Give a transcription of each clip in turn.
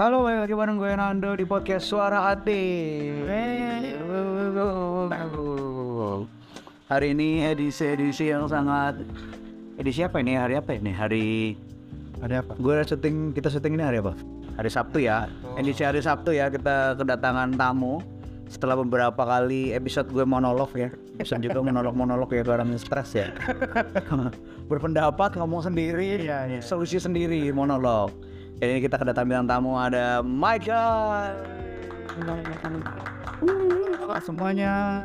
Halo, balik lagi bareng gue Nando di podcast Suara Hati. Hari ini edisi-edisi yang sangat edisi apa ini? Hari apa ini? Hari Ada apa? gue syuting kita syuting ini hari apa? Hari Sabtu ya. Edisi hari Sabtu ya kita kedatangan tamu. Setelah beberapa kali episode gue monolog ya, episode juga monolog-monolog ya karena stres ya. Berpendapat, ngomong sendiri, Iya, iya. solusi sendiri, monolog. Jadi ini kita kedatangan bintang tamu ada Michael. Halo semuanya.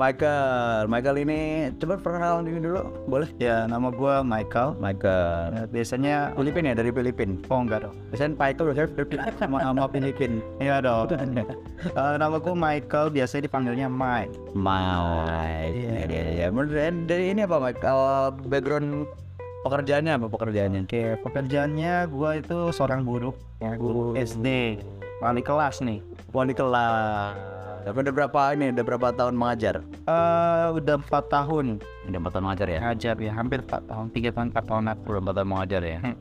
Michael, Michael ini coba perkenalan diri dulu, boleh? Ya, nama gua Michael. Michael. Ya, biasanya Filipin ya dari Filipin. oh enggak dong. Biasanya Michael biasanya Filipin sama nama Filipin. Iya dong. Eh, nama gua Michael, biasanya dipanggilnya Mike. Mike. Iya. Iya, iya, iya. Menurut dari ini apa? Kalau background pekerjaannya apa pekerjaannya? Oke, pekerjaannya gua itu seorang guru, ya guru SD. Wali kelas nih. Wali kelas. Tapi udah berapa ini? Udah berapa tahun mengajar? Eh, udah empat tahun Udah empat tahun mengajar ya? ngajar ya, hampir empat tahun, tiga tahun, empat tahun. Udah empat tahun mengajar ya? Hmm.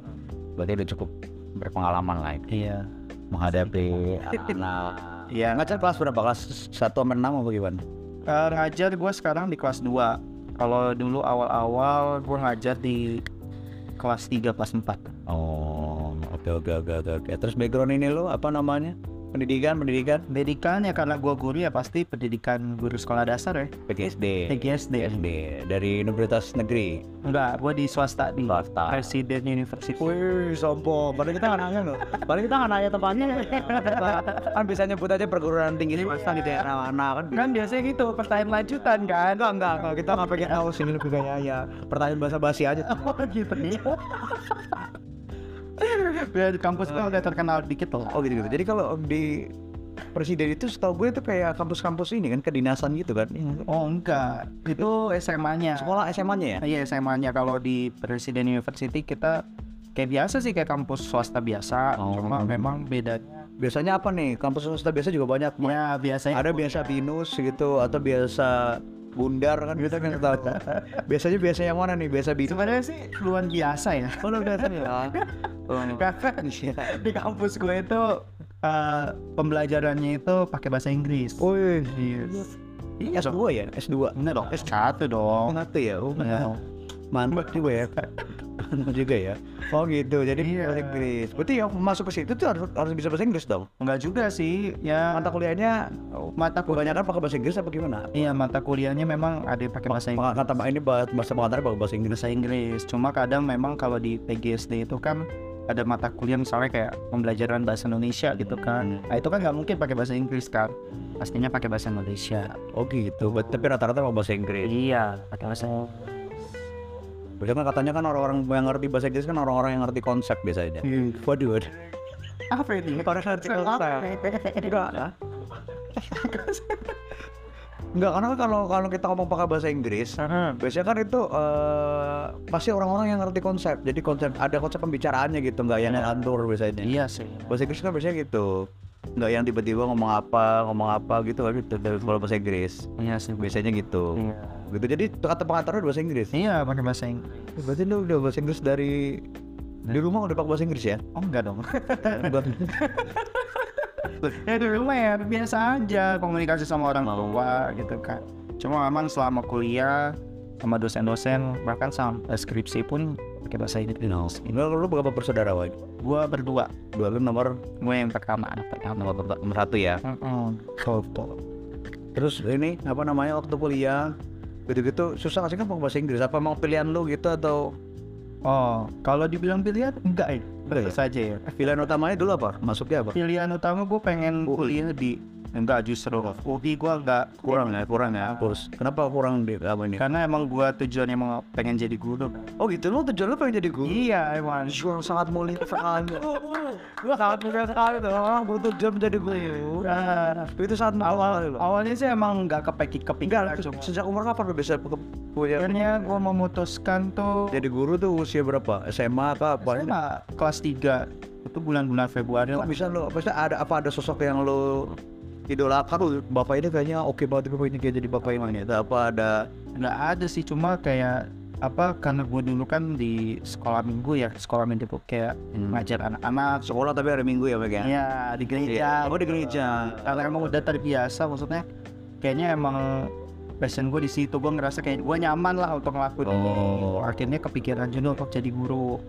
Berarti udah cukup berpengalaman lah ya, Iya. menghadapi anak. Iya. Ngajar kelas berapa? Kelas 1 sampai 6 apa gimana? Eh, ngajar gua sekarang di kelas 2 Kalau dulu awal-awal gua ngajar di kelas 3, kelas 4 Oh, oke oke oke oke. oke. Terus background ini lo apa namanya? Pendidikan, pendidikan? Pendidikan ya karena gua guru ya pasti pendidikan guru sekolah dasar ya PGSD. PGSD PGSD dari Universitas Negeri. Enggak, gua di swasta di Swasta. Presiden University Wih, sombong. Padahal kita nggak nanya loh. Padahal kita nggak nanya tempatnya. kan bisa nyebut aja perguruan tinggi swasta di daerah mana kan? Kan biasanya gitu, pertanyaan lanjutan kan Enggak, enggak. Kalau kita nggak pengen tahu sini lebih kayak ya. Pertanyaan bahasa basi aja. Oh gitu Biar di kampus gua udah terkenal dikit loh Oh gitu gitu. Jadi kalau di presiden itu setahu gue itu kayak kampus-kampus ini kan kedinasan gitu kan. Oh enggak, itu SMA-nya Sekolah SMA-nya ya? Iya SMA-nya kalau di Presiden University kita kayak biasa sih kayak kampus swasta biasa Oh. Cuma memang bedanya Biasanya apa nih? Kampus swasta biasa juga banyak. Ya biasanya Ada biasa binus gitu atau biasa bundar kan kita kan tahu. Biasanya biasa yang mana nih? Biasa binus. Sebenarnya sih luar biasa ya Oh, udah biasa ya. Oh, Karena di kampus gue itu eh, pembelajarannya itu pakai bahasa Inggris. Wih, Iya. S2 ya? S2. Bener dong. S1 dong. Ngerti ya? Oh, Iya. mantap juga ya. Juga ya. Oh gitu. Jadi Iya. bahasa Inggris. Berarti yang masuk ke situ tuh harus, harus bisa bahasa Inggris dong. Enggak juga sih. Ya Mata kuliahnya mata kuliah. kebanyakan pakai bahasa Inggris apa gimana? Iya mata kuliahnya memang ada yang pakai bahasa Inggris. Kata Mbak ini bahasa bahasa pengantar pakai bahasa Inggris. Bahasa Inggris. Cuma kadang memang kalau di PGSD itu kan ada mata kuliah misalnya kayak pembelajaran bahasa Indonesia gitu kan. Nah itu kan nggak mungkin pakai bahasa Inggris kan. Pastinya pakai bahasa Indonesia. Oh gitu. Tapi rata-rata pakai bahasa Inggris. Iya, pakai bahasa Biasanya katanya kan orang-orang yang ngerti bahasa Inggris kan orang-orang yang ngerti konsep biasanya. Waduh, waduh. apa ini? Orang ngerti konsep. Enggak. Enggak, karena kan kalau kalau kita ngomong pakai bahasa Inggris, biasanya kan itu eh, pasti orang-orang yang ngerti konsep. Jadi konsep ada konsep pembicaraannya gitu, enggak yang ngatur biasanya. Iya sih. Bahasa Inggris kan biasanya gitu. Enggak yang tiba-tiba ngomong apa, ngomong apa gitu kan gitu dari kalau bahasa Inggris. Iya sih. Biasanya gitu. Iya. Gitu. Jadi kata pengantarnya bahasa Inggris. Iya, pakai bahasa Inggris. Berarti lu udah bahasa Inggris dari di rumah udah pakai bahasa Inggris ya? Oh enggak dong. Ya di rumah ya biasa aja komunikasi sama orang tua gitu kan. Cuma memang selama kuliah sama dosen-dosen bahkan sampai skripsi pun pakai bahasa Inggris. Lu, lu berapa bersaudara Wak? Gua berdua, Dua lu nomor gue yang pertama anak pertama. nomor, nomor satu ya. Terus ini apa namanya waktu kuliah gitu-gitu susah nggak sih kan bahasa Inggris? Apa emang pilihan lu gitu atau Oh, kalau dibilang pilihan enggak ya. Ya? Terus saja ya. pilihan utamanya dulu apa? Masuknya apa? Pilihan utama gue pengen kuliah di enggak justru UI gue enggak Kurang ya, kurang ya. Terus kenapa kurang di apa ini? karena emang gue tujuannya emang pengen jadi guru. Oh gitu, lu tujuan lu pengen jadi guru? Iya emang. Yang sangat mulia sekali. Gua sangat mulia sekali tuh. Orang tujuan menjadi guru. Nah, Itu saat awal awalnya sih emang nggak kepikiran Enggak, cuma sejak umur kapan lu bisa punya akhirnya gue memutuskan tuh jadi guru tuh usia berapa? SMA atau apa? SMA kelas 3 itu bulan-bulan Februari lah. bisa lu, maksudnya ada apa ada sosok yang lu idolakan lu bapak ini kayaknya oke banget bapak ini kayak jadi bapak yang ini atau apa ada nggak ada sih cuma kayak apa karena gue dulu kan di sekolah minggu ya sekolah minggu kayak Hmm. ngajar anak-anak Sekolah tapi hari Minggu ya, Pak ya? ya di gereja Oh, di gereja. karena emang udah terbiasa maksudnya kayaknya emang passion gue di situ gue ngerasa kayak gue nyaman lah untuk ngelakuin Oh. akhirnya kepikiran juga untuk jadi guru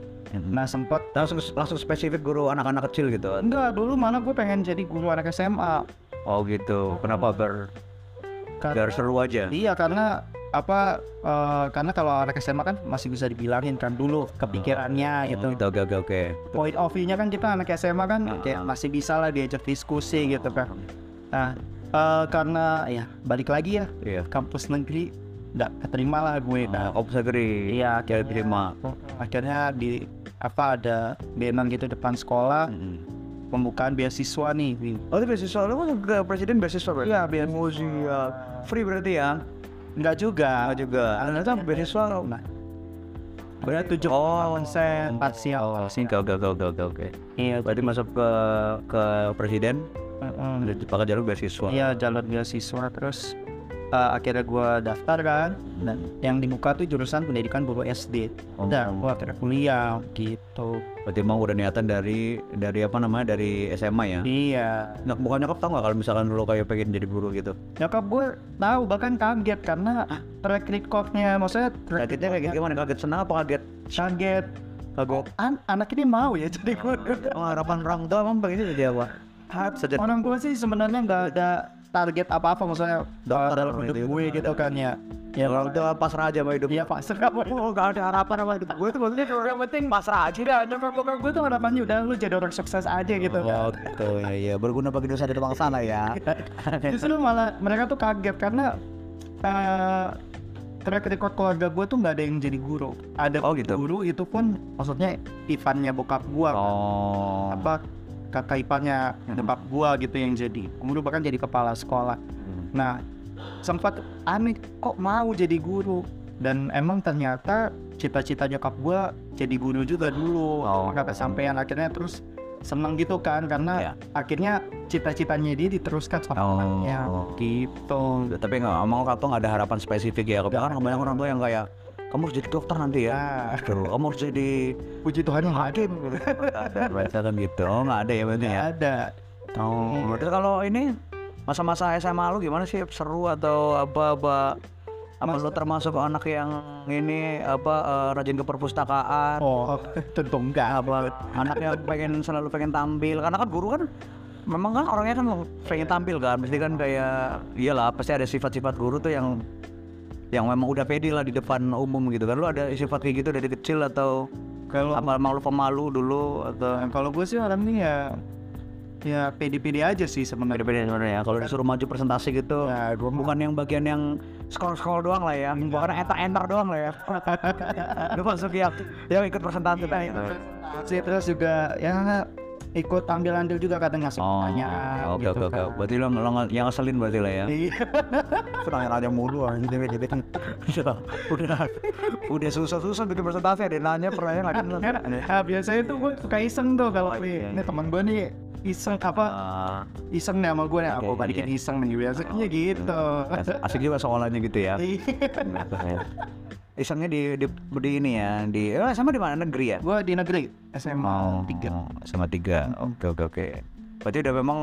nah sempet Langsung langsung spesifik guru anak-anak kecil gitu. enggak dulu malah gue pengen jadi guru anak SMA Oh gitu. Kenapa ber Karena- biar seru aja? Iya karena apa eh, karena kalau anak SMA kan masih bisa dibilangin kan dulu kepikirannya gitu. Oh, gitu, oke oke oke. Point of view-nya kan kita anak SMA kan Ah. kayak masih bisa lah diajak diskusi gitu kan. Nah eh, karena ya balik lagi ya Iya. kampus negeri nggak keterima lah gue. Nah, Nah, Om Sagri. Iya, Kayak terima. akhirnya di apa ada banner gitu depan sekolah pembukaan beasiswa nih. Oh itu beasiswa, lu kan ke presiden beasiswa berarti? Iya, beasiswa. Oh. Free berarti ya? Enggak juga. Enggak juga. Tuh beasiswa Nah, berarti tujuh Oh. persen parsial. Oh, sih oke oke oke oke oke. Iya, Berarti masuk ke ke presiden Heeh. udah pakai jalur beasiswa. Iya jalur beasiswa terus eh, akhirnya gue daftar kan dan yang dibuka tuh jurusan pendidikan guru SD Oh. dan gue kuliah gitu Berarti emang udah niatan dari dari apa namanya dari SMA ya? iya Nggak bukan nyokap tau nggak kalau misalkan lu kayak pengen jadi guru gitu? nyokap gue tahu bahkan kaget karena track recordnya maksudnya track Kagetnya kayak gimana? Kaget senang apa kaget? kaget Kaget. An anak ini mau ya jadi guru Oh, harapan orang tua emang pengen jadi apa? Hat orang tua sih sebenarnya nggak ada target apa-apa maksudnya Dokter dalam hidup gue gitu kan ya. Ya Orang tua pasrah aja sama hidup. Iya pak, serap Oh gak ada harapan sama hidup gue tuh maksudnya yang penting pasrah aja. Dah Nyokap bokap gue tuh harapannya udah lu jadi orang sukses aja gitu Oh gitu. Ya, ya berguna bagi dosa di ruang sana ya. Justru malah mereka tuh kaget karena eh track record keluarga gue tuh nggak ada yang jadi guru. Ada Oh, gitu. guru itu pun maksudnya Ivannya bokap gue Oh. Apa kakak iparnya bokap gue gitu yang jadi. Guru bahkan jadi kepala sekolah. Nah, sempat aneh kok mau jadi guru? Dan emang ternyata cita-cita nyokap gua jadi guru juga dulu. Oh. nggak kesampaian akhirnya terus seneng gitu kan karena Ya. akhirnya cita-citanya dia diteruskan sama Oh. anaknya gitu. Tapi nggak mau kata nggak ada harapan spesifik ya. Karena kan banyak orang tua yang kayak kamu harus jadi dokter nanti ya. Tuh, kamu harus jadi puji Tuhan ada ada baca kan gitu. Oh nggak ada ya berarti ya. ada Oh, berarti kalau ini masa-masa SMA lu gimana sih? Seru atau apa-apa? Apa lu termasuk anak yang ini apa eh, rajin ke perpustakaan? oh tentu enggak apa anak yang pengen selalu pengen tampil karena kan guru kan memang kan orangnya kan pengen tampil kan pasti kan kayak iyalah pasti ada sifat-sifat guru tuh yang yang memang udah pede lah di depan umum gitu kan. Lu ada sifat kayak gitu dari kecil atau kalau apa malu pemalu dulu atau? Nah, kalau gue sih orangnya ya ya pede-pede aja sih sebenarnya. Beda-beda sebenarnya ya. Kalau disuruh maju presentasi gitu Ya, gua bukan yang bagian yang scroll-scroll doang lah ya. Bukan enter-enter doang lah ya. Lu masuk yang yang ikut presentasi. Itu presentasi. Terus juga ya ikut ambil andil juga kadang ngasih Oh, pertanyaan oke gitu oke oke. kan. Berarti lo, lo yang ngeselin berarti lah ya. Iya. Nanya nanya mulu anjing jadi kan. udah udah susah-susah bikin presentasi ada nanya pertanyaan nggak ada. Nah, biasanya tuh gue suka iseng tuh kalau nih, ini teman gue nih iseng apa Ah, iseng nih sama gue nih aku Oke, balikin iya. iseng nih biasanya gitu asik juga soalannya gitu ya. Isengnya di, di di ini ya di eh, sama di mana negeri ya? gue di negeri SMA tiga sama tiga. Oke oke oke. Berarti udah memang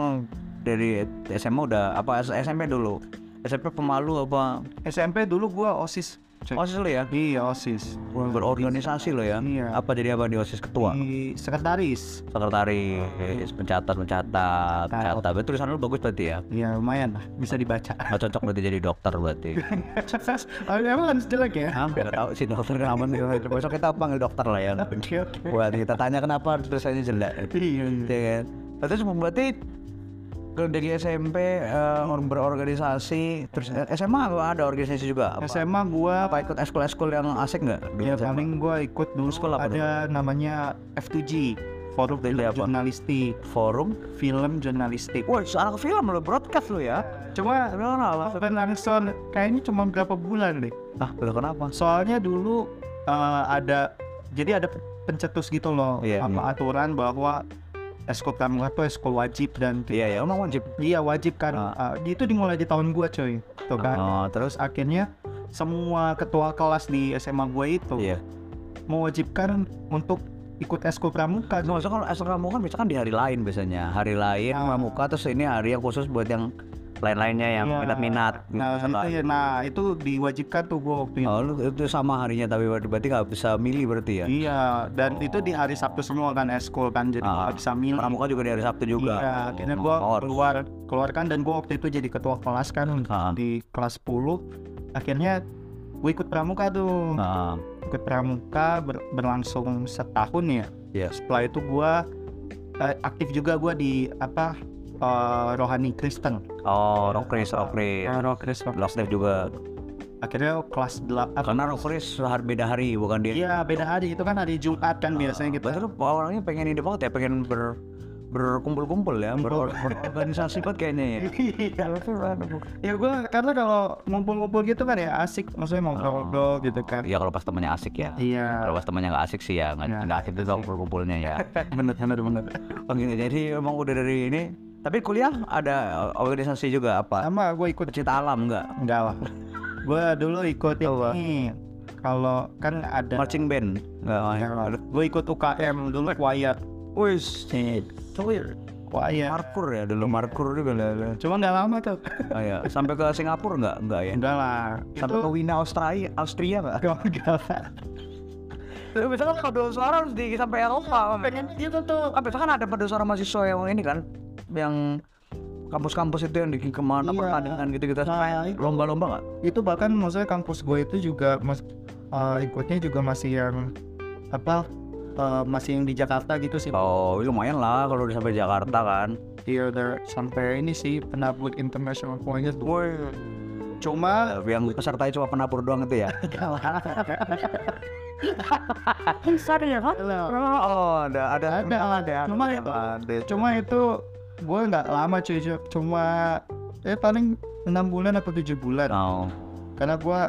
dari SMA udah apa SMP dulu? SMP pemalu apa? SMP dulu gue osis OSIS lo ya? iya osis. Berorganisasi lo ya? Iya. Apa jadi apa di OSIS ketua? di sekretaris. Sekretaris. Pencatat pencatat Nah, pencatat berarti tulisan lu bagus berarti ya? Ya lumayan lah. Bisa dibaca. Nggak cocok berarti jadi dokter berarti. Emang harus jelek ya? Hampir tahu sih dokter kenapa nih besok kita panggil dokter lah ya. Oke oke. Buat kita tanya kenapa tulisannya jelek. Iya iya. ya kan? Berarti kalau dari SMP eh, orang berorganisasi terus eh, SMA ada organisasi juga apa, SMA gua apa ikut eskul-eskul yang asik nggak? Ya SMA? paling gua ikut dulu Sekolah apa ada namanya F2G Forum Itu Film? Jurnalistik. Forum? Film Jurnalistik. Wah anak film lo broadcast lo ya? Cuma tapi kenapa? Berlangsung kayaknya cuma berapa bulan deh. Ah betul kenapa? Soalnya dulu eh, ada jadi ada pencetus gitu loh Iya, apa aturan bahwa eskul pramuka tuh eskul wajib dan iya ya emang wajib iya wajib kan Ah. Eh, itu dimulai di tahun gua coy tuh kan oh terus akhirnya semua ketua kelas di SMA gue itu Iya. mewajibkan untuk ikut eskul pramuka. Maksudnya kalau esok kamu kan biasanya kan di hari lain biasanya. Hari lain pramuka terus ini hari yang khusus buat yang lain-lainnya yang Iya. minat-minat. Nah, Misalkan. itu ya, nah itu diwajibkan tuh gue waktu itu. Oh, lu itu sama harinya tapi berarti nggak bisa milih berarti ya? Iya, dan itu di hari Sabtu semua kan eskul kan, jadi Ah. nggak bisa milih. Pramuka juga di hari Sabtu juga. Iya, akhirnya Oh, gue oh, keluar keluarkan dan gue waktu itu jadi ketua kelas kan Ah. di kelas 10 akhirnya gue ikut pramuka tuh ah, ikut pramuka ber- berlangsung setahun ya Iya. setelah itu gue eh, aktif juga gue di apa eh, rohani Kristen Oh, Rockris, Rockris. Eh, roh Kristen Lost Life juga. akhirnya kelas 8 Karena Rockris hari beda hari bukan dia. iya beda hari itu kan hari Jumat kan biasanya Berarti kita lu orangnya pengen ini banget ya, pengen ber berkumpul-kumpul ya, ber- berorganisasi banget kayaknya ya. ya gue karena kalau ngumpul-ngumpul gitu kan ya asik maksudnya mau ngobrol gitu kan Ya kalau pas temannya asik ya. iya Kalau pas temannya nggak asik sih ya, nggak Ya. nggak asik tuh kalau berkumpulnya ya. bener bener bener Oh gitu, jadi emang udah dari ini. Tapi kuliah ada organisasi juga apa? sama gue ikut Pecinta alam nggak? enggak lah gue dulu ikut ini kalau kan ada Marching band? Nggak. gue ikut UKM dulu choir Wis, cowir. choir Markur ya dulu Markur juga lah. cuma nggak lama tuh Oh ya, sampai ke Singapura nggak? Nggak ya? enggak lah Sampai ke Wina Australia, Austria nggak? enggak lah Misalkan paduan suara harus di sampai Eropa. pengen itu tuh Ah, biasa kan ada paduan suara mahasiswa yang ini kan, yang kampus-kampus itu yang bikin ke mana Iya. pertandingan gitu-gitu. Nah, itu- Lomba-lomba nggak? itu bahkan maksudnya kampus gue itu juga mas eh, ikutnya juga masih yang apa eh, masih yang di Jakarta gitu sih Oh, lumayan lah kalau udah sampai Jakarta kan. Iya, udah sampai ini sih penabut international points tuh. Cuma Yang pesertanya cuma penabur doang itu ya. Oh, ada ada ada ada. Cuma itu, ada. cuma itu gue nggak lama cuy, cuma eh paling enam bulan atau tujuh bulan. Oh. Karena gue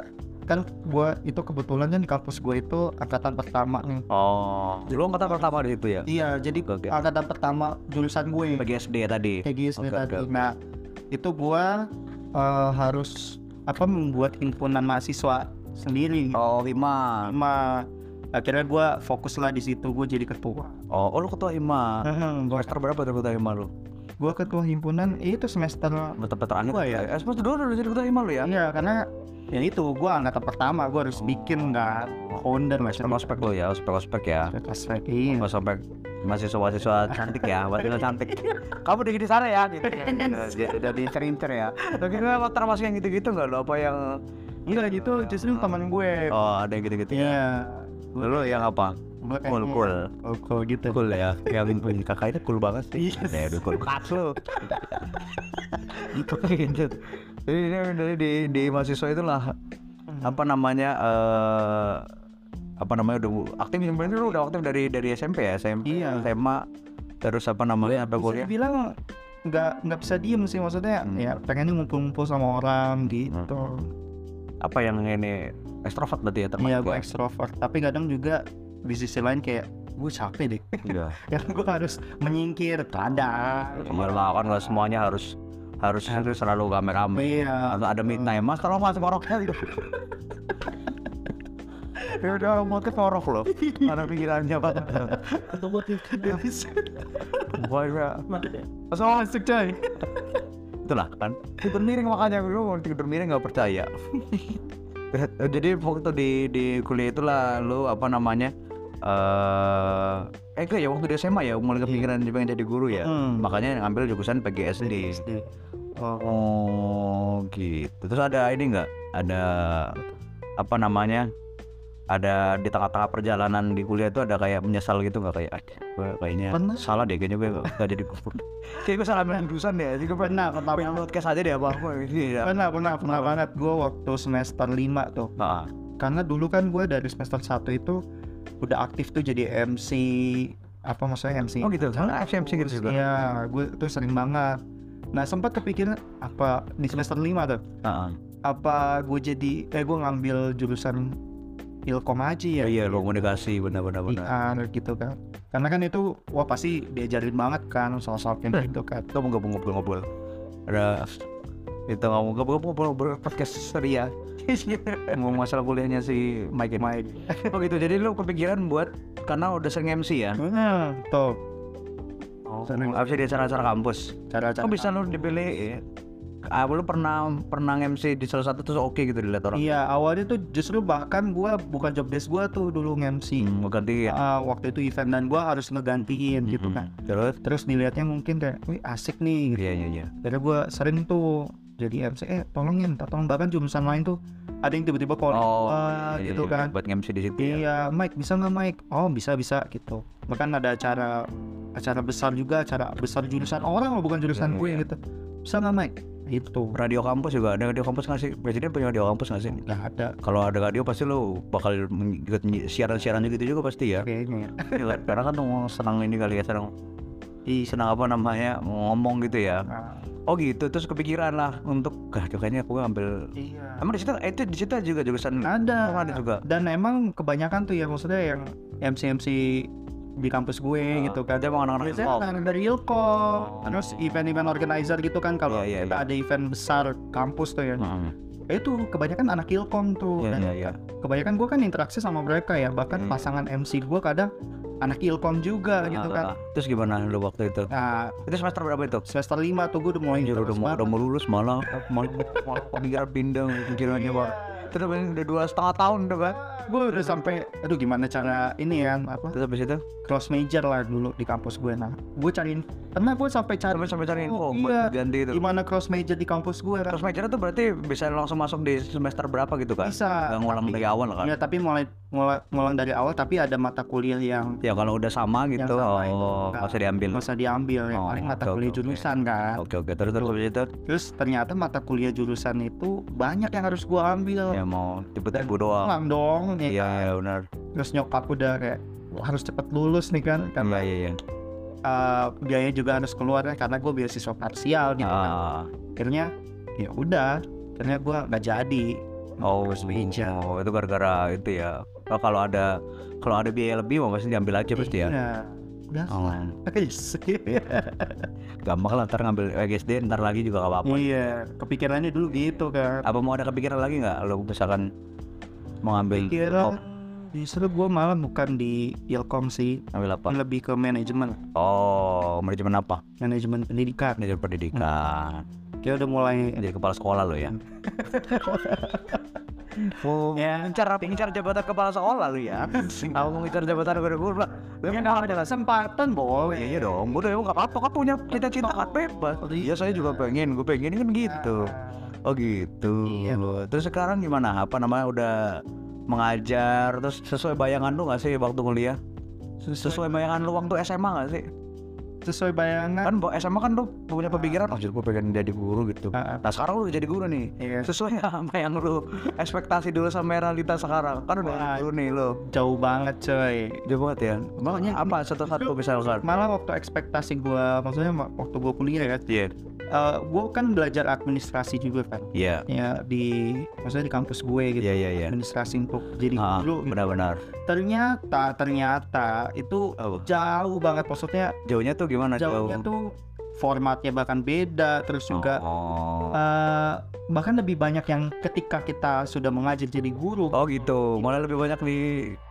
kan gue itu kebetulan kan di kampus gue itu angkatan pertama nih. Oh. Dulu angkatan pertama di situ ya? Iya, jadi Oke. angkatan pertama jurusan gue. Bagi SD ya tadi. gitu Oke, tadi. oke. Nah, itu gua eh, harus apa membuat himpunan mahasiswa sendiri. Oh, lima. Sama akhirnya gua fokus lah di situ gua jadi ketua. Oh, oh lu ketua hima. gua, Semester berapa tuh ketua hima lu? Gua ketua himpunan itu semester Semester terakhir Gua ya? Eh, semester dua udah jadi ketua hima lu ya? Iya, karena ya itu gua angkatan pertama gua harus bikin kan founder macam Ospek lu ya, ospek ospek ya. ospek iya. Ospek mahasiswa-mahasiswa cantik ya, mahasiswa cantik. Kamu di di sana ya, gitu. Jadi incer-incer ya. Tapi gue lo termasuk yang gitu-gitu nggak lo? Apa yang Iya gitu justru teman gue. oh ada yang gitu-gitu? Iya. Lu yang apa? Gua kayak- Cool, cool. Oh, cool gitu. Cool ya. Yang punya kakak itu cool banget sih. Ya udah cool. Cut lu. Itu gitu. Jadi ini dari di, di mahasiswa itulah apa namanya eh apa namanya udah aktif sebenarnya lu udah aktif dari dari SMP ya SMP Iya. SMA terus apa namanya apa kuliah dibilang nggak nggak bisa diem sih maksudnya Hmm. ya pengennya ngumpul-ngumpul sama orang gitu apa yang ini ekstrovert berarti ya termasuk iya gue ekstrovert tapi kadang juga di sisi lain kayak gue capek deh Iya. karena gue harus menyingkir kadang Iya lah kan nggak semuanya harus harus harus selalu rame-rame. iya Atau ada midnight mas tolong mas ngoroknya gitu. ya udah mau ke ngorok loh. Ada pikirannya apa? Wah ya. masuk masuk coy Itulah kan. Tidur miring makanya gue mau tidur miring nggak percaya. Jadi waktu di di kuliah itulah lu apa namanya eh eh enggak ya waktu di SMA ya mulai kepikiran juga pengen jadi guru ya. Hmm. Makanya ngambil jurusan PGSD. Oh gitu. Terus ada ini nggak? Ada apa namanya? Ada di tengah-tengah perjalanan di kuliah itu ada kayak menyesal gitu nggak kayak "Ah, gue kayaknya Pernah. salah deh kayaknya gue nggak jadi guru. kayak gue salah ambil jurusan deh. Jadi gue pernah pernah pengen podcast aja deh apa apa gitu ya. pernah pernah pernah banget gue waktu semester 5 tuh Nah, karena dulu kan gue dari semester 1 itu udah aktif tuh jadi MC apa maksudnya MC oh gitu. Karena FCMC gitu juga. Iya, gue tuh sering banget. Nah sempat kepikiran apa di semester 5 tuh, Heeh. apa gue jadi, eh gue ngambil jurusan ilkom aja ya, Iya, lo komunikasi benar-benar benar. IR gitu kan. Karena kan itu, wah pasti diajarin banget kan soal-soal kayak gitu kan. Mau ngobrol-ngobrol. Ada Itu ngomong gue gue podcast ceria. ngomong masalah kuliahnya si Mike. Mike. Oh gitu. Jadi lu kepikiran buat karena udah sering MC ya. Nah, tuh Oh. MC di acara-acara kampus. cara-cara. Kok bisa lu dipilih? Ya? Ah, lu pernah pernah MC di salah satu terus oke gitu dilihat orang. Iya, awalnya tuh justru bahkan gua bukan job desk gua tuh dulu nge-MC. Hmm, ganti ya. Ah, waktu itu event dan gua harus ngegantiin gitu kan. Terus? Terus dilihatnya mungkin kayak, wih asik nih gitu. Iya iya iya. Jadi gua sering tuh jadi MC, eh tolongin, tolong bahkan jurusan lain tuh ada yang tiba-tiba call Oh, gua iya, gitu iya, kan. Buat MC di situ. ya. Iya, Mike bisa nggak Mike? Oh bisa bisa gitu. Bahkan ada acara acara besar juga, acara besar jurusan orang loh bukan jurusan Iya, gue iya. gitu. Bisa nggak Mike? Itu Radio kampus juga ada radio kampus nggak sih? Presiden punya radio kampus nggak sih? nggak ada Kalau ada radio pasti lu bakal ikut siaran-siaran gitu juga pasti ya. kayaknya. Kan? Karena kan senang ini kali ya senang Ih, senang apa namanya ngomong gitu ya. Nah, Oh gitu, terus kepikiran lah untuk gah kayaknya aku ambil. iya. Emang di situ itu di situ juga jurusan Ada. Ada juga. Dan emang kebanyakan tuh ya maksudnya yang MC MC di kampus gue gitu kan. Dia emang anak-anak Biasanya Ilkom. anak dari Ilkom, terus event-event organizer gitu kan kalau Iya, iya, kita ada event besar kampus tuh ya. Heeh. Itu kebanyakan anak Ilkom tuh. Iya Dan iya iya. kebanyakan gue kan interaksi sama mereka ya bahkan Hmm. pasangan MC gue kadang anak ilkom juga gitu Ah, kan Terus gimana lu waktu itu? nah Itu semester berapa itu? semester 5 tuh gue udah mulai Anjir udah mau udah mau lulus malah mau mau pindah pindah pikirannya pak. Terus udah dua setengah tahun tuh kan. gue udah sampai aduh gimana cara ini ya apa Terus habis itu cross major lah dulu di kampus gue nah gue cariin karena gue sampai cari sampai sampai cari info Oh, buat iya. ganti itu. gimana cross major di kampus gue kan Terus major itu berarti bisa langsung masuk di semester berapa gitu kan? bisa Nggak ngulang tapi- dari awal kan? ya tapi mulai mulai ngulang dari awal tapi ada mata kuliah yang Ya kalau udah sama gitu, sama oh nggak- usah diambil. nggak usah diambil ya Oh, paling mata kuliah oke. jurusan kan Oke oke terus terus habis itu terus ternyata mata kuliah jurusan itu banyak yang harus gue ambil ya mau tiba-tiba doang. pulang dong ya Iya iya benar. terus nyokap udah kayak "Wah, harus cepet lulus nih kan Iya karena iya iya. uh, biaya juga harus keluar ya karena gue beasiswa parsial gitu kan. Ah, akhirnya ya udah akhirnya gue nggak jadi oh, oh, itu gara-gara itu ya. Oh, kalau ada kalau ada biaya lebih mau pasti diambil aja pasti ya. Iya. Udah Oh, Yes. gampang lah ntar ngambil EGSD ntar lagi juga gak apa-apa. iya kepikirannya dulu gitu kan Apa mau ada kepikiran lagi nggak? Lo misalkan mau ngambil kira justru gue malah bukan di Ilkom sih ngambil apa? lebih ke manajemen Oh, manajemen apa? manajemen pendidikan Manajemen pendidikan. dia udah mulai Jadi kepala sekolah lo ya. Oh, ya Ngincar ngincar jabatan kepala sekolah lu ya. Kalau mau ngincar jabatan guru guru lah. Lu kan ada kesempatan boy Iya dong, udah ya nggak apa-apa kan punya cita-cita kan bebas. Iya saya juga pengen, gue pengen kan gitu. Oh gitu. Iya. Terus sekarang gimana? Apa namanya udah mengajar terus sesuai bayangan lu nggak sih waktu kuliah? Sesuai bayangan lu waktu SMA nggak sih? Sesuai bayangan Kan bawa SMA kan lu punya pemikiran, oh jadi gue pengen jadi guru gitu. Ah, ah. Nah sekarang lu jadi guru nih. Iya. Sesuai sama yang lu ekspektasi dulu sama realitas sekarang. Kan udah Wah. guru nih lu. jauh banget coy Jauh banget ya. Makanya apa satu-satu misalkan? malah waktu ekspektasi gue maksudnya ma- waktu gue kuliah kan Iya. gue kan belajar administrasi juga kan Iya. ya di maksudnya di kampus gue gitu Iya iya iya. administrasi untuk jadi Ah, guru benar-benar. ternyata ternyata itu Oh, jauh banget maksudnya jauhnya tuh gimana? jauhnya tuh formatnya bahkan beda terus juga Oh. eh, bahkan lebih banyak yang ketika kita sudah mengajar jadi guru Oh gitu. Malah lebih banyak di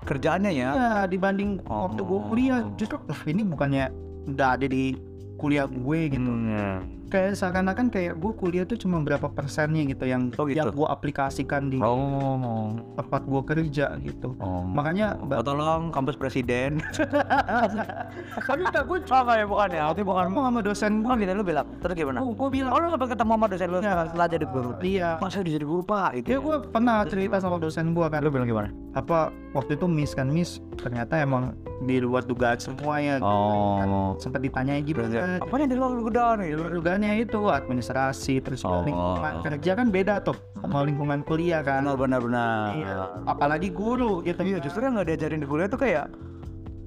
kerjaannya ya. ya dibanding Oh. waktu gue kuliah justru lah ini bukannya udah ada di kuliah gue gitu Hmm, ya. Kayak seakan-akan kayak gue kuliah tuh cuma berapa persennya gitu yang Oh, gitu. yang gue aplikasikan di Oh. tempat gue kerja gitu Oh. makanya Oh, tolong kampus presiden. Tapi enggak gue sama ya bukan ya. Tapi bukan ngomong sama dosen gue Oh gitu lu bilang. Terus gimana? oh, gue bilang Oh lu sempat ketemu sama dosen lu setelah jadi guru. iya Masa udah jadi guru pak? Itu ya gue pernah cerita sama dosen gue kan Lu bilang gimana? apa waktu itu miss kan miss ternyata emang di luar dugaan semuanya Oh. sempat ditanya gimana Apanya di luar nih? di luar dugaannya itu administrasi terus Oh. lingkungan kerja kan beda tuh sama lingkungan kuliah kan Benar benar benar. Iya. apalagi guru gitu Iya justru yang nggak diajarin di kuliah tuh kayak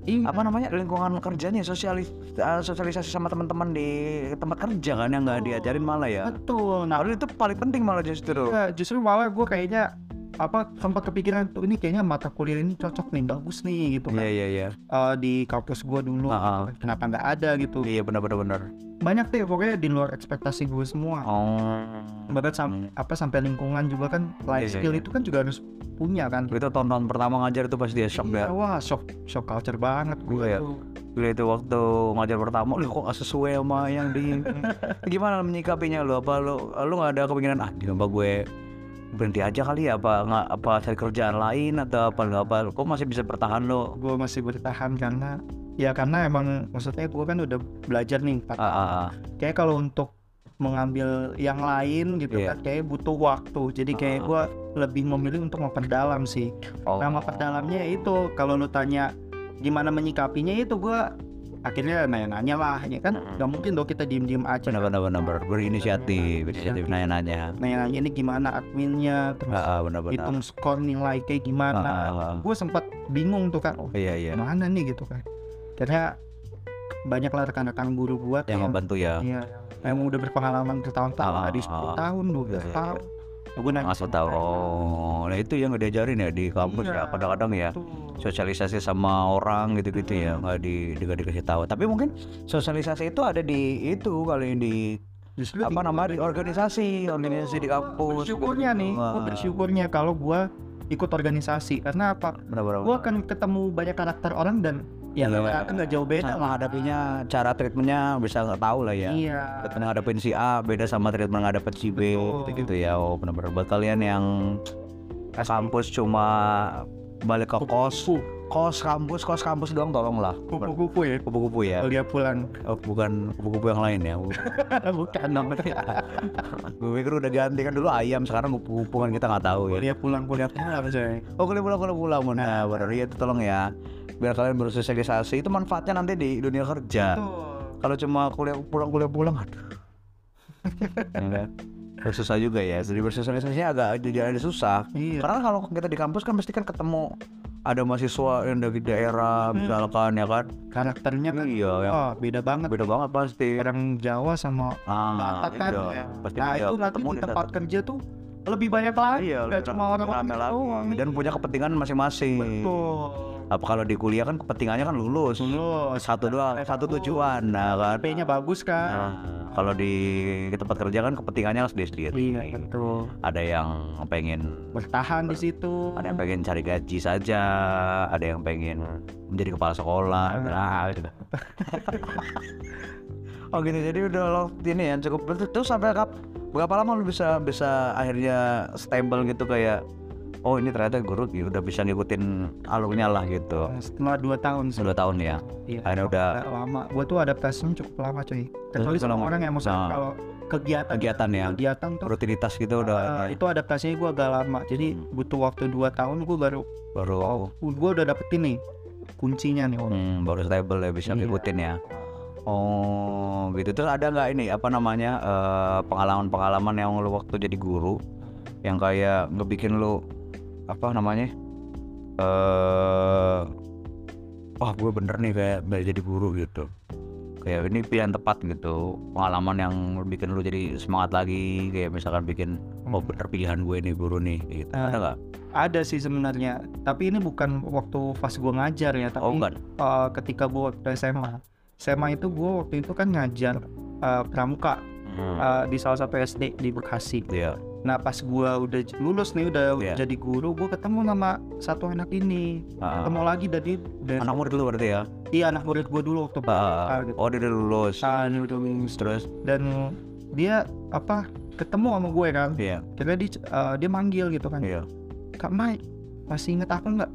Iya. apa namanya lingkungan kerjanya sosialis eh, sosialisasi sama teman-teman di tempat kerja kan yang nggak diajarin malah ya. betul nah Padahal itu paling penting malah justru. Iya, justru malah gue kayaknya apa sempat kepikiran tuh ini kayaknya mata kuliah ini cocok nih bagus nih gitu kan Iya iya iya. Di kampus gua dulu Ah, ah. kenapa nggak ada gitu Iya benar benar benar. banyak deh pokoknya di luar ekspektasi gue semua Oh. bahkan sam- apa sampai lingkungan juga kan life Iya, iya, skill iya. itu kan juga harus punya kan Itu tahun-tahun pertama ngajar itu pasti dia shock Iya, ya. wah shock shock culture banget gue Iya. tuh. Gila itu waktu ngajar pertama, lu kok gak sesuai sama yang di gimana menyikapinya lu? Apa lu lu nggak ada kepikiran ah di apa gue berhenti aja kali ya apa nggak apa cari kerjaan lain atau apa nggak apa kok masih bisa bertahan lo gue masih bertahan karena ya karena emang maksudnya gue kan udah belajar nih empat ah, ah, ah. kayak kalau untuk mengambil yang lain gitu Iya. kan kayak butuh waktu jadi kayak Ah. gue lebih memilih untuk memperdalam sih Oh. nah memperdalamnya itu kalau lu tanya gimana menyikapinya itu gue akhirnya nanya-nanya lah ya kan? Nggak mungkin dong kita diem-diem aja. Benar benar benar. Benar. berinisiatif inisiatif nanya-nanya. Nanya-nanya ini gimana adminnya? Terus ah, ah, benar benar. hitung skor nilai kayak gimana? Ah, ah, ah. gue sempat bingung tuh kan oh iya iya. Mana nih? Gitu kan karena banyak lah rekan-rekan guru gua tuh yang membantu ya? Iya, yang udah berpengalaman bertahun-tahun Ah, dari ah, 10 tahun 12 Iya, iya, tahun nanya ngasih tahu. Oh nah itu yang nggak diajarin ya di kampus ya. Iya. kadang-kadang ya sosialisasi sama orang gitu-gitu ya nggak di nggak dikasih tahu. Tapi mungkin sosialisasi itu ada di itu kali di Justru apa namanya di organisasi. organisasi di kampus. Bersyukurnya nih gue Wah. bersyukurnya kalau gua ikut organisasi. Karena apa? Benar-benar gue akan ketemu banyak karakter orang dan ya Iya, nggak nggak jauh beda menghadapinya cara treatmentnya bisa nggak tahu lah ya. Iya. Treatment ngadepin si A beda sama treatment ngadepin si B Betul. gitu ya. Oh benar-benar. Buat kalian yang kampus cuma balik ke kos kos kampus kos kampus doang tolonglah. Kupu-kupu ya? Kupu-kupu ya. Dia pulang. Oh, bukan kupu-kupu yang lain ya? Bukan dong. Gue pikir udah ganti kan dulu ayam sekarang kupu-kupu kan kita nggak tahu ya. Dia pulang kuliah pulang coy oh kuliah pulang kuliah pulang. Nah. Benar iya itu tolong ya. Biar kalian bersosialisasi. Itu manfaatnya nanti di dunia kerja. Kalau cuma kuliah pulang kuliah pulang aduh. Ya kan? susah juga ya. Jadi bersosialisasinya agak jadi ada susah. Iya. Karena kalau kita di kampus kan pasti kan ketemu ada mahasiswa yang dari daerah Hmm. misalkan ya kan? Karakternya kan iya yang oh beda banget. Beda banget pasti. Orang Jawa sama ah, Batak kan. iya. pasti nah iya, itu nanti ketemu di tempat kerja tuh lebih banyak lagi. Iya lebih cuma orang rame lagi. Dan punya kepentingan masing-masing. Betul apa kalau di kuliah kan kepentingannya kan lulus. Lulus. Satu doang satu tujuan nah kan? HP-nya bagus kan Nah, kalau di, tempat kerja kan kepentingannya sendiri sendiri iya betul. Ada yang pengen bertahan di situ. Ada yang pengen cari gaji saja. Ada yang pengen menjadi kepala sekolah. Nah. Gitu. Oh gitu. Jadi udah lo ini ya cukup. Terus sampai kap berapa lama lu bisa bisa akhirnya stable gitu kayak oh ini ternyata guru ya udah bisa ngikutin alurnya lah gitu setelah dua tahun sih dua tahun ya iya akhirnya udah lama gua tuh adaptasinya cukup lama cuy kecuali sama orang yang maksudnya nah. kalau kegiatan kegiatan ya kegiatan tuh rutinitas gitu udah eh, itu adaptasinya gua agak lama jadi Hmm. butuh waktu dua tahun gua baru baru gua udah dapetin nih kuncinya nih oh, Hmm, baru stable ya bisa Iya. ngikutin ya. Oh, gitu. Terus ada nggak ini apa namanya eh, pengalaman-pengalaman yang lu waktu jadi guru yang kayak ngebikin lu apa namanya? Eh, wah gue bener nih kayak jadi guru gitu. Kayak ini pilihan tepat gitu. Pengalaman yang bikin lu jadi semangat lagi. Kayak misalkan bikin oh bener pilihan gue nih guru nih. Gitu. Ah, ada nggak? ada sih sebenarnya tapi ini bukan waktu pas gua ngajar ya tapi Oh eh, ketika gua waktu SMA SMA itu gua waktu itu kan ngajar eh, pramuka Hmm, eh, di salah satu SD di Bekasi Iya. Nah pas gua udah lulus nih udah Iya. jadi guru gua ketemu sama satu anak ini Ah, ketemu lagi dari, dari anak murid lu berarti ya? iya anak murid gua dulu waktu Ah, gitu. oh dia udah lulus. Ah, dia udah lulus. Terus dan dia apa ketemu sama gue kan Iya, kira dia eh, dia manggil gitu kan iya. kak Mai masih inget aku nggak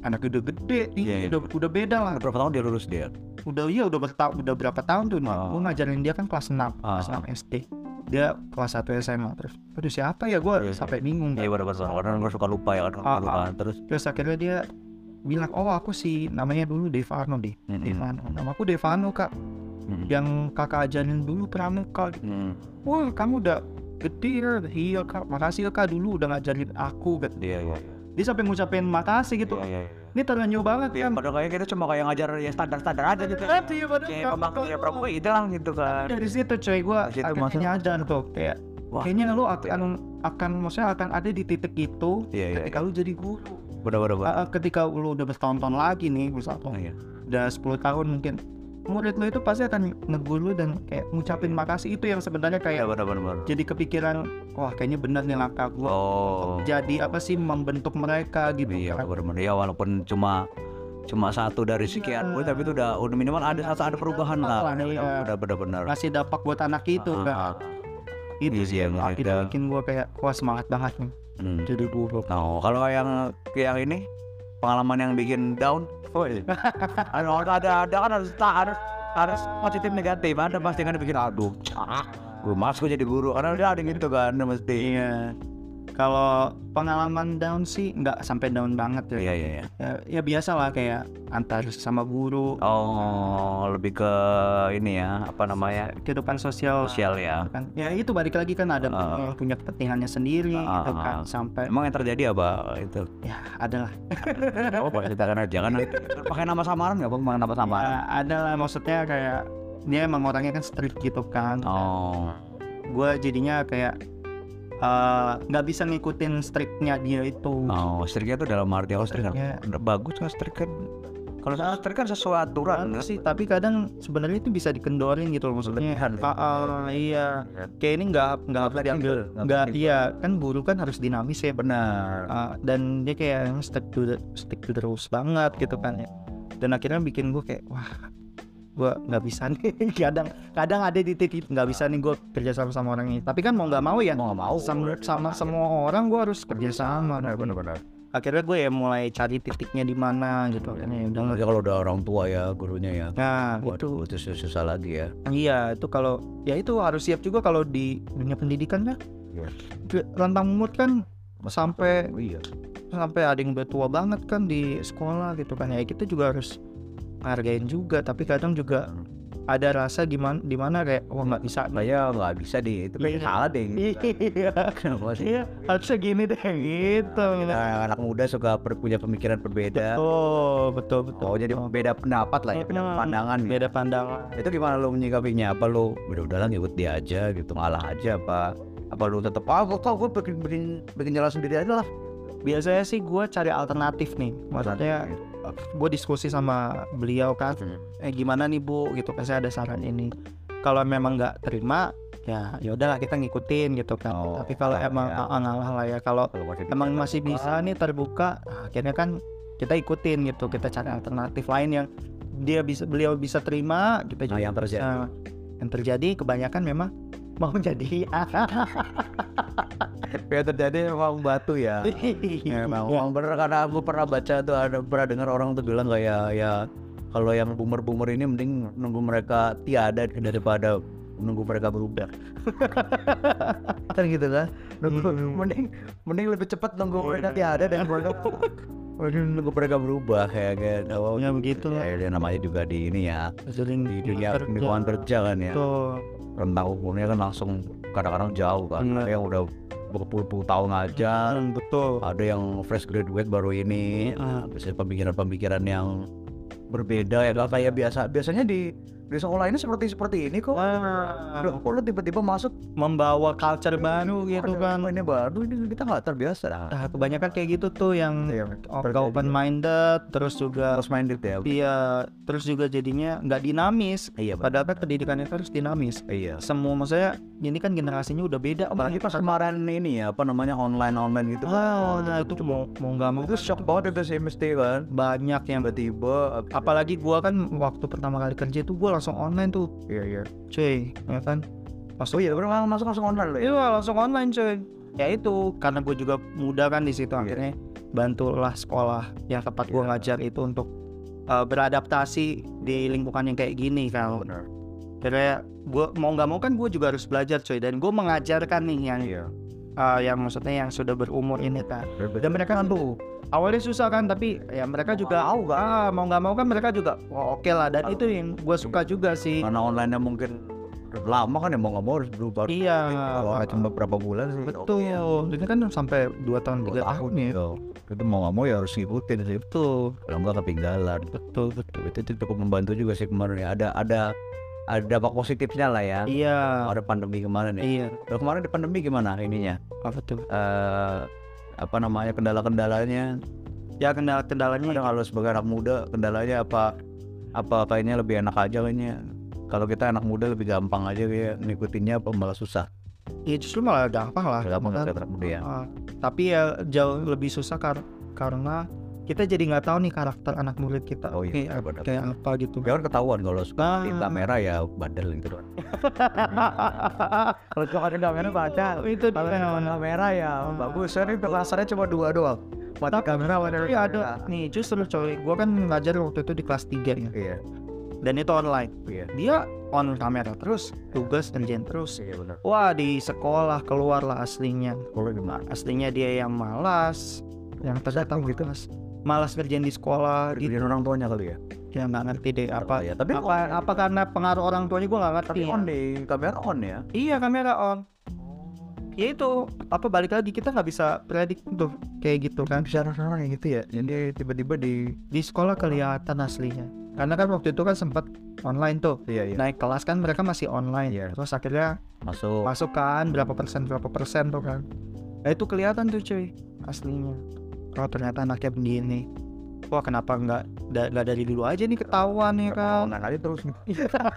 anak udah gede tinggi Iya, iya. udah udah beda lah Berapa tahun dia lulus dia? udah iya udah bertahun udah berapa tahun tuh Ah. gue ngajarin dia kan kelas 6 Ah. kelas 6 SD dia kelas 1 SMA terus aduh siapa ya gue Iya, sampai bingung Iya kan. pada pas kadang gue suka lupa ya kan Ah, lupa. ah. Terus terus akhirnya dia bilang oh aku sih namanya dulu Devano deh Mm-mm. Devano nama aku Devano kak Mm. yang kakak ajarin dulu pramuka gitu. Hmm, wah kamu udah gede ya iya kak makasih ya kak dulu udah ngajarin aku gitu. Iya iya. dia sampai ngucapin makasih gitu Iya iya. Ini terenyuh banget Iya, kan padahal kayak kita cuma kayak ngajar ya standar-standar aja gitu. Iya, padahal Kayak pembangkit ya pramuka itu lah gitu kan. dari situ coy situ akhirnya masuk. nyadar tuh kayak Wah. kayaknya lu akan akan maksudnya akan ada di titik itu Iya, iya, ketika lu jadi guru benar-benar Ah, ah, ketika lu udah bertahun-tahun lagi nih misalnya iya. udah 10 tahun mungkin murid lu itu pasti akan negur lu dan kayak ngucapin makasih itu yang sebenarnya Iya kayak benar-benar. jadi kepikiran wah kayaknya bener nih langkah gua Oh. jadi apa sih membentuk mereka gitu Iya kan. benar-benar ya walaupun cuma cuma satu dari sekian gue tapi itu udah udah minimal ada satu ada perubahan lah. Iya. Udah benar-benar. ngasih dampak buat anak itu Ah, kan ah. itu Iya sih, yang yang itu. bikin gua kayak wah semangat banget nih Hmm. jadi guru Nah, kalau yang yang ini pengalaman yang bikin down, oh iya. ada ada ada kan harus tak harus harus positif negatif ada pasti kan bikin aduh ah gue masuk jadi guru karena udah ada gitu kan mesti iya kalau pengalaman down sih nggak sampai down banget ya. Iya iya iya. Ya, ya biasa lah kayak antar sama guru. Oh lebih ke ini ya apa namanya? Kehidupan sosial. Sosial ya. Kan. Ya itu balik lagi kan ada yang punya kepentingannya sendiri Ah, gitu kan sampai emang yang terjadi apa itu? Ya ada lah oh boleh aja kan? Pakai nama samaran nggak bang pakai nama samaran. Ya, ada lah maksudnya kayak dia emang orangnya kan strict gitu kan. Oh. Gue jadinya kayak eh, nggak bisa ngikutin strictnya dia itu. Oh striknya itu dalam arti oh strik kan Ya. Udah bagus kan strik kan? Kalau saya strik kan sesuai aturan Kan? sih tapi kadang sebenarnya itu bisa dikendorin gitu loh maksudnya. Ah, iya. Kayak ini nggak nggak harus diambil. Nggak iya. Kan guru kan harus dinamis ya. Benar. Ah, dan dia kayak stick to the stick to the rules banget gitu kan ya. Dan akhirnya bikin gue kayak wah gue nggak bisa nih. Kadang kadang ada di titik nggak bisa nih gue kerja sama sama orang ini. Tapi kan mau nggak mau ya. Mau nggak mau. Sama, sama semua orang gue harus kerja sama. Benar-benar akhirnya gue ya mulai cari titiknya di mana gitu. Kan ya udah Apalagi kalau udah orang tua ya gurunya ya. Nah Waduh, itu susah, susah lagi ya. Iya, itu kalau ya itu harus siap juga kalau di dunia pendidikan kan. Iya. Ke- Rentang umur kan sampai iya. sampai ada yang udah tua banget kan di sekolah gitu kan. Ya kita juga harus hargain juga, tapi kadang juga ada rasa gimana di mana kayak wah nggak bisa. Saya nggak bisa di itu Iya. salah deh. Iya, Kenapa sih? iya harusnya gini deh gitu. Nah, anak muda suka per- punya pemikiran berbeda. Oh betul betul. Oh, jadi beda pendapat lah ya, beda pandangan. ya. Beda pandangan. Itu gimana lo menyikapinya? Apa lo udah udahlah ngikut dia aja gitu, ngalah aja apa? Apa lo tetap ah kok gue bikin bikin bikin jalan sendiri aja lah. Biasanya sih gue cari alternatif nih. Maksudnya gue diskusi sama beliau kan eh gimana nih bu? Gitu kan saya ada saran ini. Kalau memang nggak terima ya ya udahlah kita ngikutin gitu kan. Oh, tapi kalau emang ya. ah, ngalah lah ya kalau emang bisa masih bisa nih terbuka nah, akhirnya kan kita ikutin gitu kita cari alternatif lain yang dia bisa beliau bisa terima kita Nah, juga yang terjadi. yang terjadi kebanyakan memang mau jadi yang terjadi memang batu ya. Ya, memang, memang bener karena aku pernah baca tuh ada pernah dengar orang tuh bilang kayak ya kalau yang boomer-boomer ini mending nunggu mereka tiada daripada nunggu mereka berubah. kan gitu kan? Nunggu, mending mending lebih cepat nunggu mereka tiada dan mereka mending nunggu mereka berubah kayak kayak oh, ya begitu lah. ya, ya, namanya juga di ini ya sering di dunia lingkungan kerja kan ya. Tuh rentang umurnya kan langsung kadang-kadang jauh kan. Ada yang udah berpuluh-puluh tahun ngajar Hmm, betul. Ada yang fresh graduate baru ini. Bisa pemikiran-pemikiran yang berbeda ya kayak biasa. Biasanya di di sekolah ini seperti seperti ini kok. Wah, Aduh, kok lu tiba-tiba masuk? Membawa culture baru gitu kan. ini baru ini kita nggak terbiasa nah, Nah, kebanyakan kayak gitu tuh yang Iya, open minded terus juga harus main ya iya terus juga jadinya nggak dinamis. Iya padahal kan pendidikan itu harus dinamis. Iya. Semua maksudnya ini kan generasinya udah beda apalagi pas kemarin ini ya apa namanya online online gitu Wow, nah itu mau mau nggak mau. Itu shock banget itu sih mesti kan. Banyak yang tiba-tiba apalagi gua kan waktu pertama kali kerja itu gua langsung online tuh. Iya iya. Cuy ya kan? Oh iya bener masuk langsung online loh ya iya langsung online cuy. Ya itu karena gue juga muda kan di situ Iya. akhirnya bantulah sekolah. Yang tempat gue Iya. ngajar itu untuk uh, beradaptasi di lingkungan yang kayak gini kan benar Karena gue mau nggak mau kan gue juga harus belajar coy dan gue mengajarkan nih yang iya uh, yang maksudnya yang sudah berumur ini kan dan mereka kan tuh awalnya susah kan tapi ya mereka juga tahu kan ah mau nggak mau kan mereka juga oh, oke lah. Dan itu yang gue suka juga sih. Karena online nya mungkin lama kan ya mau nggak mau harus berubah. Iya. Kalau nggak cuma berapa bulan sih. Betul. Ini kan sampai 2 tahun Dua 3 tahun ya. Iya. itu mau nggak mau ya harus ngikutin sih. Betul. Kalau nggak ketinggalan. Betul betul. Itu, itu cukup membantu juga sih kemarin ya. Ada ada ada dampak positifnya lah ya. iya Ada pandemi kemarin ya. iya Kalau kemarin di pandemi gimana ininya? apa tuh eh apa namanya kendala-kendalanya? ya kendala-kendalanya Kadang kalau sebagai anak muda kendalanya apa? Apa kayaknya lebih enak aja kayaknya. Kalau kita anak muda lebih gampang aja kayak ngikutinnya apa malah susah. ya justru malah gampang lah Gampang Kan, muda ya. ah, tapi ya jauh lebih susah kar- karena kita jadi nggak tahu nih karakter anak murid kita Oh iya, kayak, benar. kayak apa gitu Ya kan ketahuan kalau suka Nah. tinta merah ya bandel gitu kan. Kalau suka tinta merah baca. itu Kalau warna merah ya bagus. Saya ini kasarnya cuma dua doang. Mata kamera warna Tapi ada nih justru coy gua kan ngajar waktu itu di kelas 3 ya Iya, dan itu online iya. dia on kamera terus tugas kerjaan terus Iya benar. wah di sekolah keluar lah aslinya Kalau gimana? aslinya dia yang malas yang terdatang gitu mas malas kerjaan di sekolah gitu Kerjaan orang tuanya kali ya. ya nggak ngerti deh apa ya, tapi apa apa karena pengaruh orang tuanya gua nggak ngerti tapi ya. on deh, kamera on ya. iya kamera on ya itu apa balik lagi kita nggak bisa predik tuh kayak gitu kan Bisa orang kayak gitu ya. Jadi tiba-tiba di di sekolah kelihatan aslinya karena kan waktu itu kan sempat online tuh iya iya naik kelas kan mereka masih online Iya. terus akhirnya masuk. masuk kan berapa persen berapa persen tuh kan nah, itu kelihatan tuh cuy aslinya kalau ternyata anaknya begini wah kenapa nggak da- nggak dari dulu aja nih ketahuan ya kan Nah, aja terus.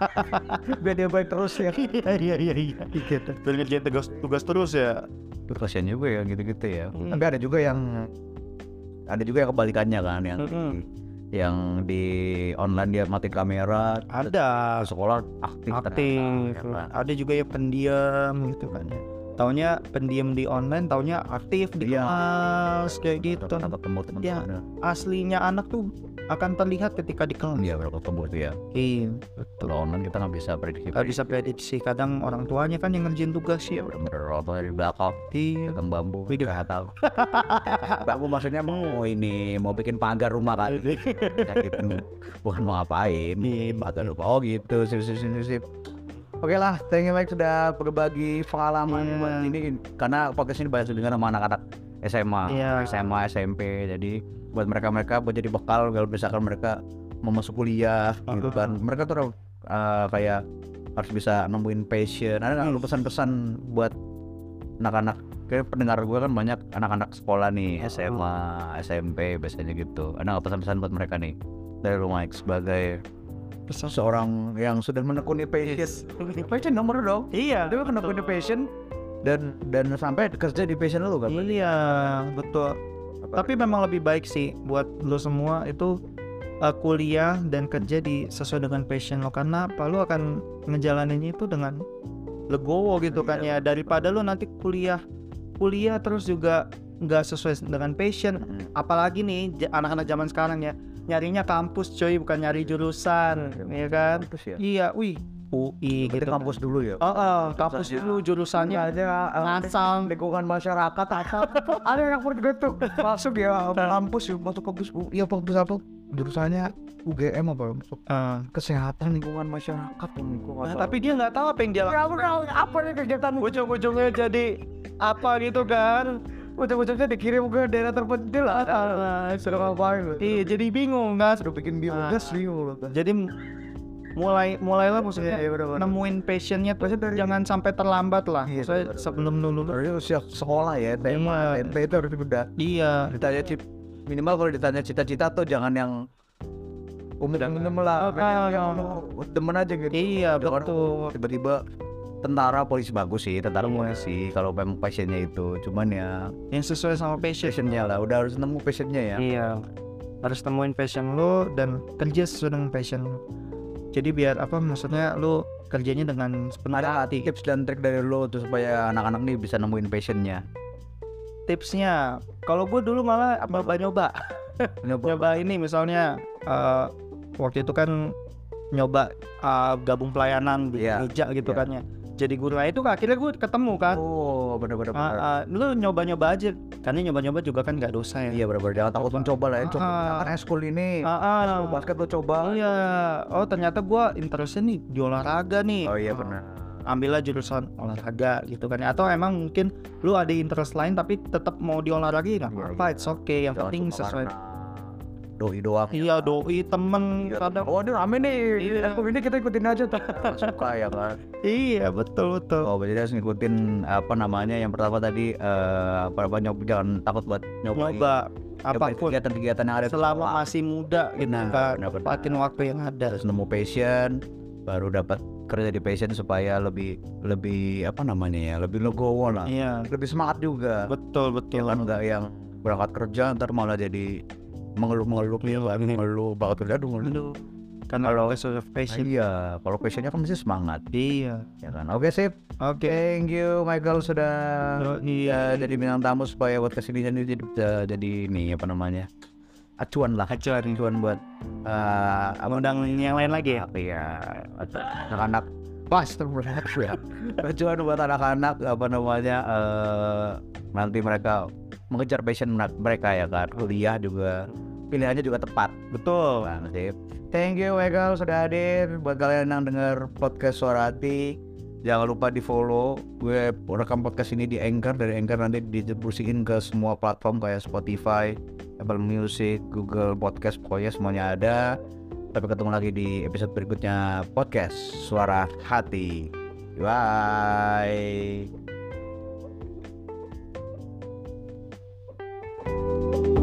Biar dia baik terus ya. iya iya iya iya gitu biar ngerjain tugas tugas terus ya Itu kasihan juga ya gitu-gitu ya. Hmm. Tapi ada juga yang ada juga yang kebalikannya kan yang Mm-mm. yang di online dia mati kamera ada sekolah aktif aktif ternyata, ya kan? ada juga yang pendiam gitu kan taunya pendiam di online taunya aktif di Iya. kelas kayak gitu. Atau ketemu Ya. teman-teman aslinya anak tuh akan terlihat ketika di kelas. Iya berapa ketemu tuh ya iya. Kalau online kita nggak bisa prediksi. Nggak bisa prediksi kadang orang tuanya kan yang ngerjain tugas Iya ya bener-bener rotol dari belakang. Iya. Dagang bambu nggak tahu. Bambu maksudnya mau ini mau bikin pagar rumah kan Ya bukan mau ngapain Iya. pagar rumah. Oh gitu. Sip sip sip sip Oke lah, thank you Mike sudah berbagi pengalaman buat ini karena podcast ini banyak didengar sama anak-anak SMA, Iya. SMA, SMP. Jadi buat mereka-mereka buat jadi bekal kalau misalkan mereka mau masuk kuliah gitu Uh-huh. kan. Mereka tuh uh, kayak harus bisa nemuin passion. Ada nggak pesan-pesan buat anak-anak kayak pendengar gue kan banyak anak-anak sekolah nih SMA, SMP biasanya gitu. Ada nggak pesan-pesan buat mereka nih dari lu Mike sebagai seorang yang sudah menekuni passion. Passion nomor dong. iya Dia kan menekuni passion dan dan sampai kerja di passion lu kan. iya betul. Tapi memang lebih baik sih buat lo semua itu uh, kuliah dan kerja di sesuai dengan passion lo karena apa? Lo akan ngejalaninnya itu dengan legowo gitu kan ya. Daripada lo nanti kuliah kuliah terus juga nggak sesuai dengan passion. Hmm. apalagi nih anak-anak zaman sekarang ya nyarinya kampus coy bukan nyari jurusan ya kan ya. iya wih UI Berarti gitu kampus dulu ya. Oh, oh, kampus Jurusannya. dulu jurusannya aja ngasal lingkungan masyarakat asal ada yang begitu masuk ya kampus ya masuk kampus iya kampus apa jurusannya UGM apa masuk Eh, kesehatan lingkungan masyarakat Nah, tapi dia nggak tahu apa yang dia lakukan. apa nih kegiatan Ujung-ujungnya jadi apa gitu kan? Ujung-ujungnya dikirim ke daerah terpencil lah Ah, sudah ngapain? Iya, jadi bingung kan? sudah bikin biogas bingung lu Jadi mulai mulailah maksudnya Iya, iya, bener-bener. nemuin passionnya tuh jangan sampai terlambat lah. Iya, Saya sebelum lulus. harusnya usia sekolah ya tema Iya. SMP itu harus udah Iya. ditanya cip minimal kalau ditanya cita-cita tuh jangan yang umum umum lah Ah, ah. demen aja gitu Iya, betul. tiba-tiba tentara polisi bagus sih tentara polisi kalau memang passionnya itu cuman ya Yang sesuai sama passion. passionnya lah udah harus nemu passionnya ya Iya. Harus temuin passion lo dan kerja sesuai dengan passion lo. Jadi biar apa maksudnya lo kerjanya dengan sepenuh hati. tips dan trik dari lo tuh supaya anak-anak nih bisa nemuin passionnya Tipsnya, kalau gue dulu malah nyoba-nyoba. nyoba nyoba ini misalnya eh, waktu itu kan nyoba eh, gabung pelayanan di Iya, gereja gitu iya. kan ya jadi guru. Nah itu akhirnya gue ketemu kan oh bener-bener bener. Ah, ah, lu nyoba-nyoba aja. Karena nyoba-nyoba juga kan nggak dosa ya. Iya bener-bener. Jangan takut mencoba lah ya. Coba. Ah. misalkan eskul ini Lu basket lo coba. Iya. Oh ternyata gue interestnya nih di olahraga nih. Oh iya benar ambillah jurusan olahraga gitu kan. Atau emang mungkin lu ada interest lain tapi tetap mau di olahraga nggak Iya, apa-apa iya. it's okay. Yang penting sesuai doi doang. iya doi temen kadang Oh, ini rame nih. Iya. Aku ini kita ikutin aja tuh. Suka ya kan. iya betul betul Oh, berarti harus ngikutin apa namanya? Yang pertama tadi eh apa apa nyoba jangan takut buat nyoba. nyoba apa pun kegiatan-kegiatan yang ada selama sekolah. masih muda gitu Nah, kan benar-benar. patin waktu yang ada harus nemu passion baru dapat kerja di passion supaya lebih lebih apa namanya ya lebih legowo lah iya lebih semangat juga betul ya betul kan nggak yang berangkat kerja ntar malah jadi mengeluh-mengeluh nih mengeluh banget. Kerja dong Aduh, karena Kalau- kalau passion. Iya kalau passionnya kan mesti semangat. Iya. Ya kan? Oke sip. Oke. Thank you Michael sudah iya ya, jadi bintang tamu supaya buat ke sini jadi jadi, jadi ini apa namanya acuan lah. Acuan. Acuan buat eh, apa undang yang lain lagi ya? Apa ya anak-anak. Pas ya acuan buat anak-anak apa namanya eh, nanti mereka mengejar passion mer- mereka ya kan. Kuliah juga pilihannya juga tepat. Betul. Bang Sip. Thank you Michael sudah hadir. Buat kalian yang dengar podcast Suara Hati jangan lupa di follow gue rekam podcast ini di Anchor. Dari Anchor nanti didistribusiin ke semua platform kayak Spotify Apple Music Google Podcast pokoknya semuanya ada. Sampai ketemu lagi di episode berikutnya podcast Suara Hati. Bye Thank you